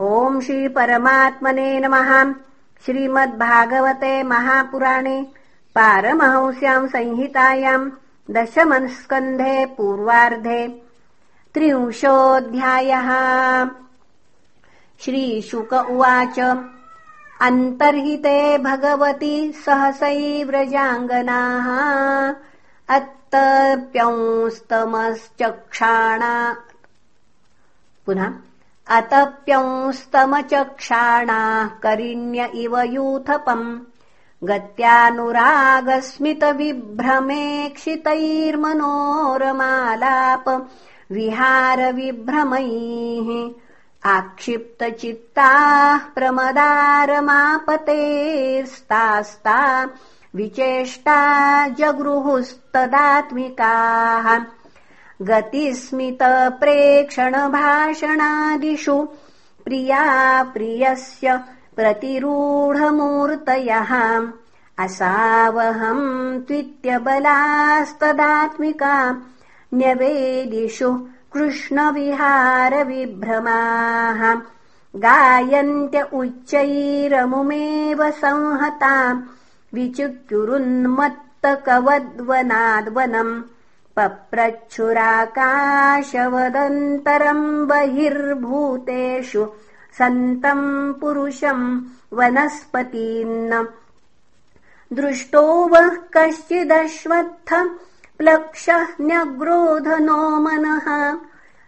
ॐ श्रीपरमात्मने नमः। श्रीमद्भागवते महापुराणे पारमहंस्याम् संहितायाम् दशमस्कन्धे पूर्वार्धे त्रिंशोऽध्यायः। श्रीशुक उवाच अन्तर्हिते भगवति सहसैव्रजाङ्गनाः अत्तप्यंस्तमश्चक्षाणा पुनः अतप्यंस्तमचक्षाणाः करिण्य इव यूथपम्। गत्यानुरागस्मितविभ्रमेक्षितैर्मनोरमालाप विहारविभ्रमैः आक्षिप्तचित्ताः प्रमदारमापतेस्तास्ता विचेष्टा जगृहुस्तदात्मिकाः गतिस्मितप्रेक्षणभाषणादिषु प्रिया प्रियस्य प्रतिरूढमूर्तयः। असावहम् त्वित्यबलास्तदात्मिका न्यवेदिषु कृष्णविहारविभ्रमाः। गायन्त्य उच्चैरमुमेव संहता विचुक्युरुन्मत्तकवद्वनाद्वनम् पप्रच्छुराकाशवदन्तरम् बहिर्भूतेषु सन्तम् पुरुषम् वनस्पतीन्न। दृष्टो वः कश्चिदश्वत्थ प्लक्षः न्यग्रोधनो मनः।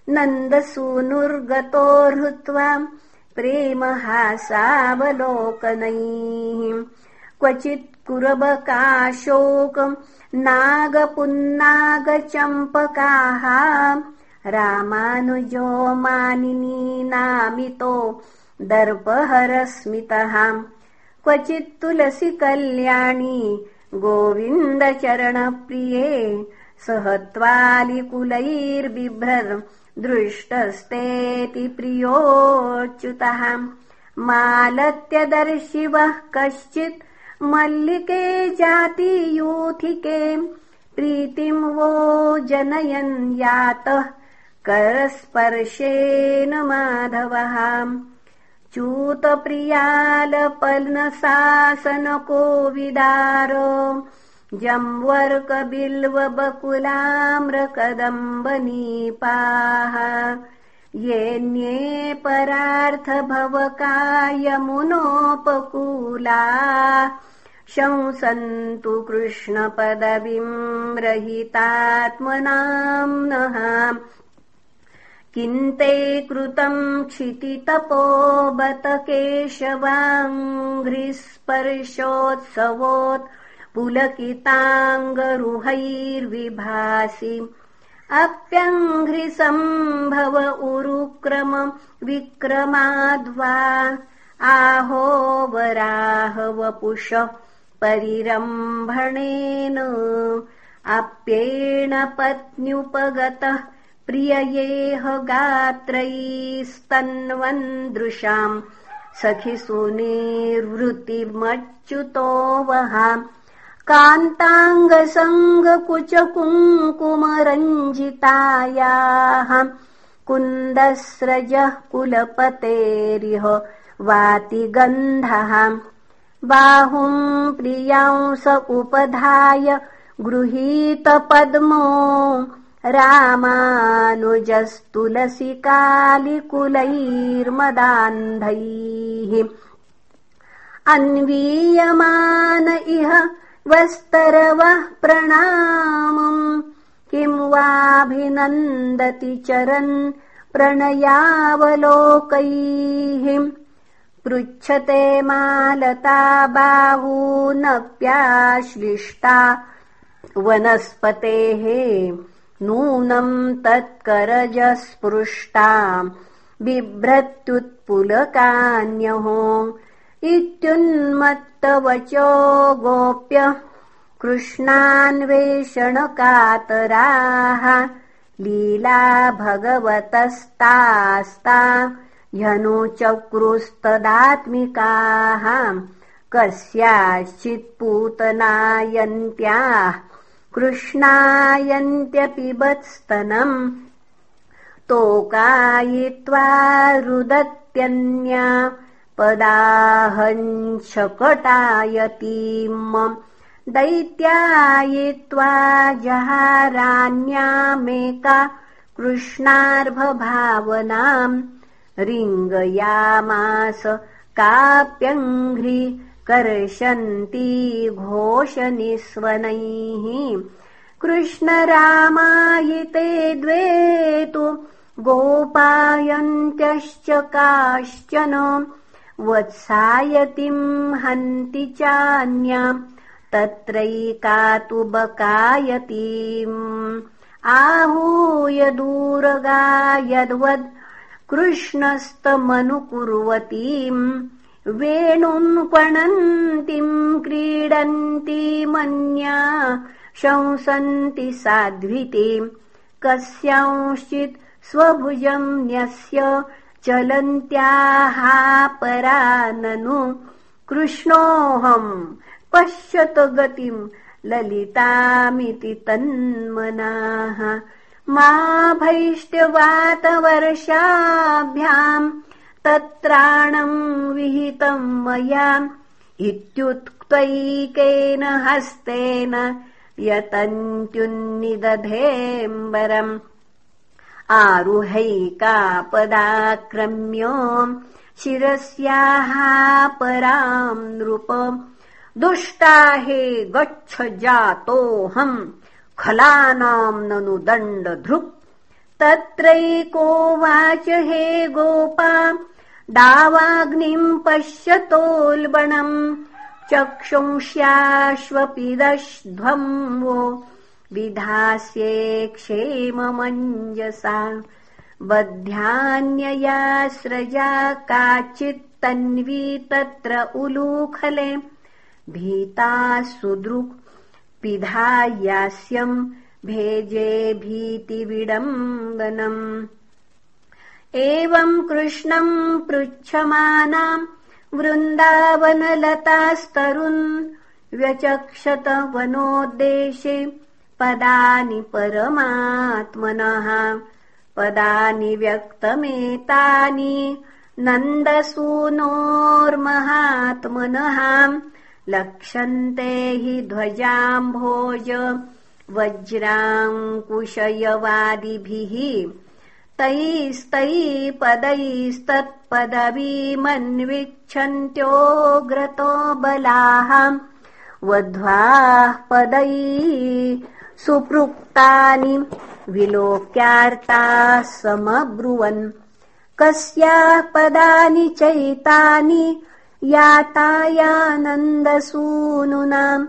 नन्दसूनुर्गतो हृत्वा प्रेमहासावलोकनैः। क्वचित् कुरबकाशोकम् नागपुन्नागचम्पकाः रामानुजो मानिनीनामितो दर्पहरस्मितः। क्वचित् तुलसी कल्याणी गोविन्दचरणप्रिये सहत्वालिकुलैर्बिभ्रर् दृष्टस्तेति प्रियोच्युतः। मालत्यदर्शिवः कश्चित् मल्लिके जातियूथिके प्रीतिम् वो जनयन् यातः करस्पर्शेन माधवः। च्यूतप्रियालपल्नशासनकोविदार जम्वर्कबिल्वबकुलाम्रकदम्बनीपाः येऽन्ये परार्थभवकायमुनोपकूला शंसन्तु कृष्णपदवीम् रहितात्मनाम्नः किम् ते कृतम् क्षितितपो बत केशवाङ्घ्रिस्पर्शोत्सवोत् पुलकिताङ्गरुहैर्विभासि। अप्यङ्घ्रिसम्भव उरुक्रम विक्रमाद्वा आहो वराहवपुष परिरम्भणेन आप्येण पत्न्युपगतः प्रिययेह गात्रैस्तन्वन्दृशाम् सखिसुनिर्वृत्तिमच्युतो वहा कान्ताङ्गसङ्गकुचकुङ्कुमरञ्जितायाः कुन्दस्रजः कुलपतेरिह वाति गन्धः बाहुम् प्रियांस उपधाय गृहीतपद्मो रामानुजस्तुलसिकालिकुलैर्मदान्धैः अन्वीयमान इह वस्तरवः प्रणामम् किम् वाभिनन्दति चरन् प्रणयावलोकैः पृच्छते मालता बाहूनप्याश्लिष्टा। वनस्पतेः नूनम् तत्करजस्पृष्टा। बिभ्रत्युत्पुलकान्यहो इत्युन्मत्तवचो गोप्य कृष्णान्वेषणकातराः। लीला भगवतस्तास्ता ह्यनुचक्रुस्तदात्मिकाः कस्याश्चित्पूतनायन्त्याः कृष्णायन्त्यपिबत्स्तनम् स्तोकायित्वा रुदत्यन्या पदाहञ्छकटायतीम् दैत्यायित्वा जहारान्यामेका कृष्णार्भभावनाम् रिङ्गयामास काप्यङ्घ्रि कर्षन्ती घोषनिस्वनैः। कृष्णरामायिते द्वे तु गोपायन्त्यश्च काश्चन वत्सायतिम् हन्ति चान्याम् तत्रैका तु बकायतीम्। आहूय दूरगायद्वद् कृष्णस्तमनुकुर्वतीम् वेणुम् क्वणन्तीम् क्रीडन्तीमन्या शंसन्ति साध्वितीम् कस्यांश्चित् स्वभुजम् न्यस्य चलन्त्याः परा ननु कृष्णोऽहम् पश्यत गतिम् ललितामिति तन्मनाः मा भैष्ट्यवातवर्षाभ्याम् तत्राणम् विहितम् मया इत्युक्त्वैकेन हस्तेन यतन्त्युन्निदधेऽम्बरम् आरुहैकापदाक्रम्य शिरस्याः पराम् नृप दुष्टाहे गच्छ जातोऽहम् खलानाम् ननु दण्डधृक्। तत्रैकोवाच हे गोपा दावाग्निम् पश्यतोल्बणम् चक्षुंस्याश्वपिदध्वम् वो विधास्ये क्षेममञ्जसा। बध्यान्यया स्रजा काचित्तन्वी तत्र उलूखले भीता सुदृक् पिधायास्यम् भेजे भीतिविडम्बनम् एवम् कृष्णम् पृच्छमानाम् वृन्दावनलतास्तरुन् व्यचक्षत वनोद्देशे पदानि परमात्मनः। पदानि व्यक्तमेतानि नन्दसूनोर्महात्मनः लक्षन्ते हि ध्वजाम्भोज वज्राङ्कुशयवादिभिः तैस्तैः पदैस्तत्पदवीमन्विच्छन्त्योऽग्रतो बलाः वध्वाः पदैः सुपृक्तानि विलोक्यार्ताः समब्रुवन् कस्याः पदानि चैतानि यातायानन्दसूनुनाम्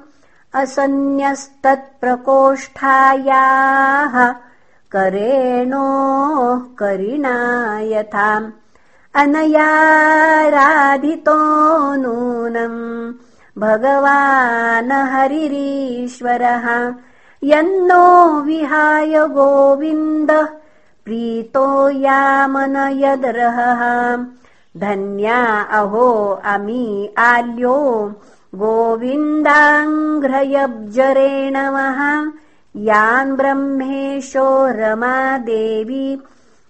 असन्न्यस्तत्प्रकोष्ठायाः करेणोः करिणा यथाम् अनयाराधितो नूनम् भगवान् हरिरीश्वरः यन्नो विहाय गोविन्दः प्रीतो यामन यदर्हः धन्या अहो अमी आल्यो। गोविन्दाङ्घ्रयब्जरेणवः यान् ब्रह्मेशो रमादेवी।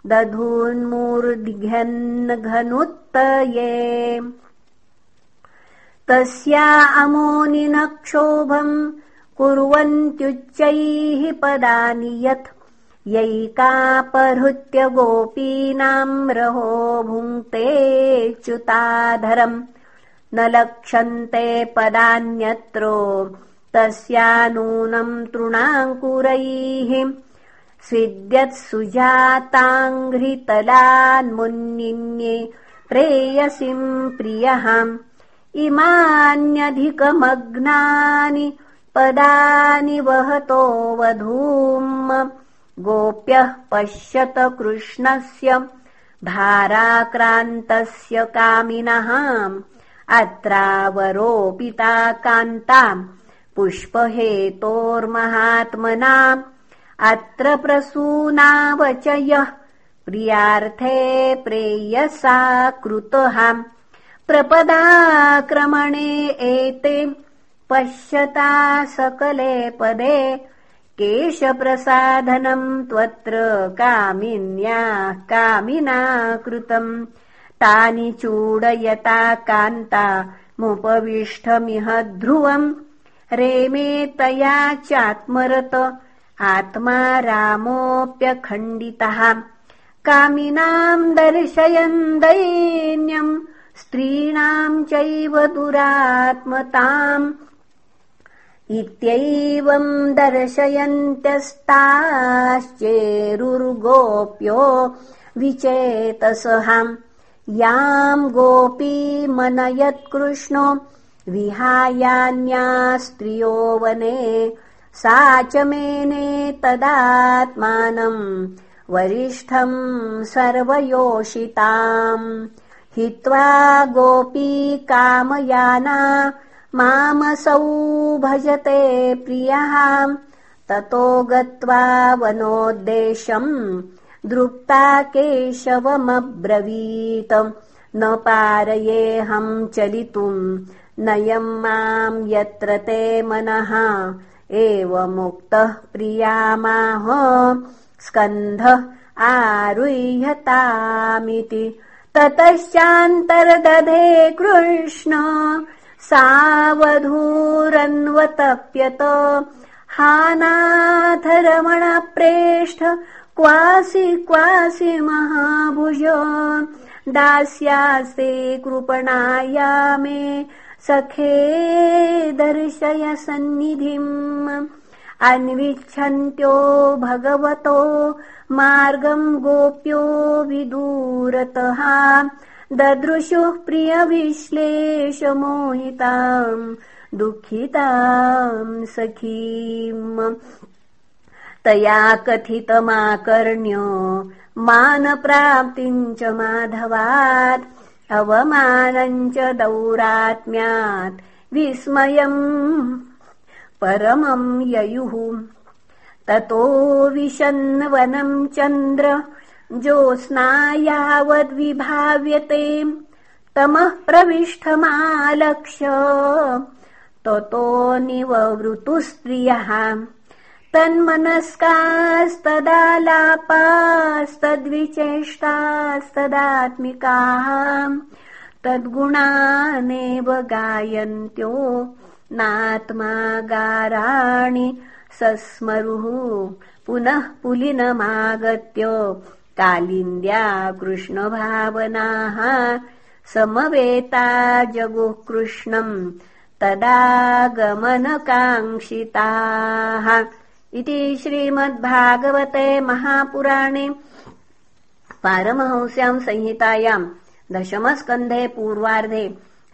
दधून्मूर्ध्यन्घनुत्तये तस्या अमोनिनः क्षोभम् कुर्वन्त्युच्चैः पदानि यत् यैकापहृत्य गोपीनाम् रहो च्युताधरम्। न लक्षन्ते पदान्यत्रो तस्या नूनम् तृणाङ्कुरैः स्विद्यत्सुजाताङ्घ्रितलान्मुन्निन्ये प्रेयसीम् प्रियः। इमान्यधिकमग्नानि पदानि वहतो वधूम् गोप्यः पश्यत कृष्णस्य धाराक्रान्तस्य कामिनः अत्रावरोपिता कान्ताम् पुष्पहेतोर्महात्मना अत्र प्रसूनावचयः प्रियार्थे प्रेयसा कृतः। प्रपदाक्रमणे एते पश्यता सकले पदे केशप्रसाधनम् त्वत्र कामिन्याः कामिना कृतम् तानि चूडयता कान्ता मुपविष्टमिह ध्रुवम्। रेमे तया चात्मरत आत्मा रामोऽप्यखण्डितः। कामिनाम् दर्शयन् दैन्यम् स्त्रीणाम् चैव दुरात्मताम् इत्यैवम् दर्शयन्त्यस्ताश्चेरुर्गोप्यो विचेतसहाम्। याम् गोपी मनयत्कृष्णो विहायान्या स्त्रियो वने सा च मेने तदात्मानम् वरिष्ठम् सर्वयोषिताम्। हित्वा गोपी कामयाना मामसौ भजते प्रियः। ततो गत्वा वनोद्देशम् दृप्ता केशवमब्रवीत। न पारयेऽहम् चलितुम् नयम् माम् यत्र ते मनः। एवमुक्तः प्रियामाह स्कन्धः आरुह्यतामिति। ततश्चान्तर्दधे कृष्ण सावधूरन्वतप्यत। हानाथरमणप्रेष्ठ क्वासि क्वासि महाभुज। दास्यास्ते कृपणाया मे सखे दर्शय सन्निधिम् अन्विच्छन्त्यो भगवतो मार्गम् गोप्यो विदूरतः ददृशुः प्रियविश्लेषमोहिताम् दुःखिताम् सखीम् तया कथितमाकर्ण्य मानप्राप्तिम् च माधवात् अवमानम् च दौरात्म्यात् विस्मयम् परमम् ययुः। ततो विशन्वनम् चन्द्र ज्योत्स्ना यावद्विभाव्यते तमः प्रविष्टमालक्ष्य ततो निववृतुस्त्रियः तन्मनस्कास्तदालापास्तद्विचेष्टास्तदात्मिकाः तद्गुणानेव गायन्त्यो नात्मा गाराणि सस्मरुः। पुनः पुलिनमागत्य कालिन्द्या कृष्णभावनाः समवेता जगुः कृष्णम् तदागमनकाङ्क्षिताः। इति श्रीमद्भागवते महापुराणे पारमहंस्याम् संहितायाम् दशमस्कन्धे पूर्वार्धे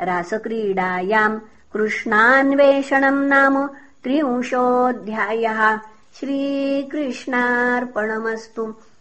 रासक्रीडायाम् कृष्णान्वेषणम् नाम त्रिंशोऽध्यायः। श्रीकृष्णार्पणमस्तु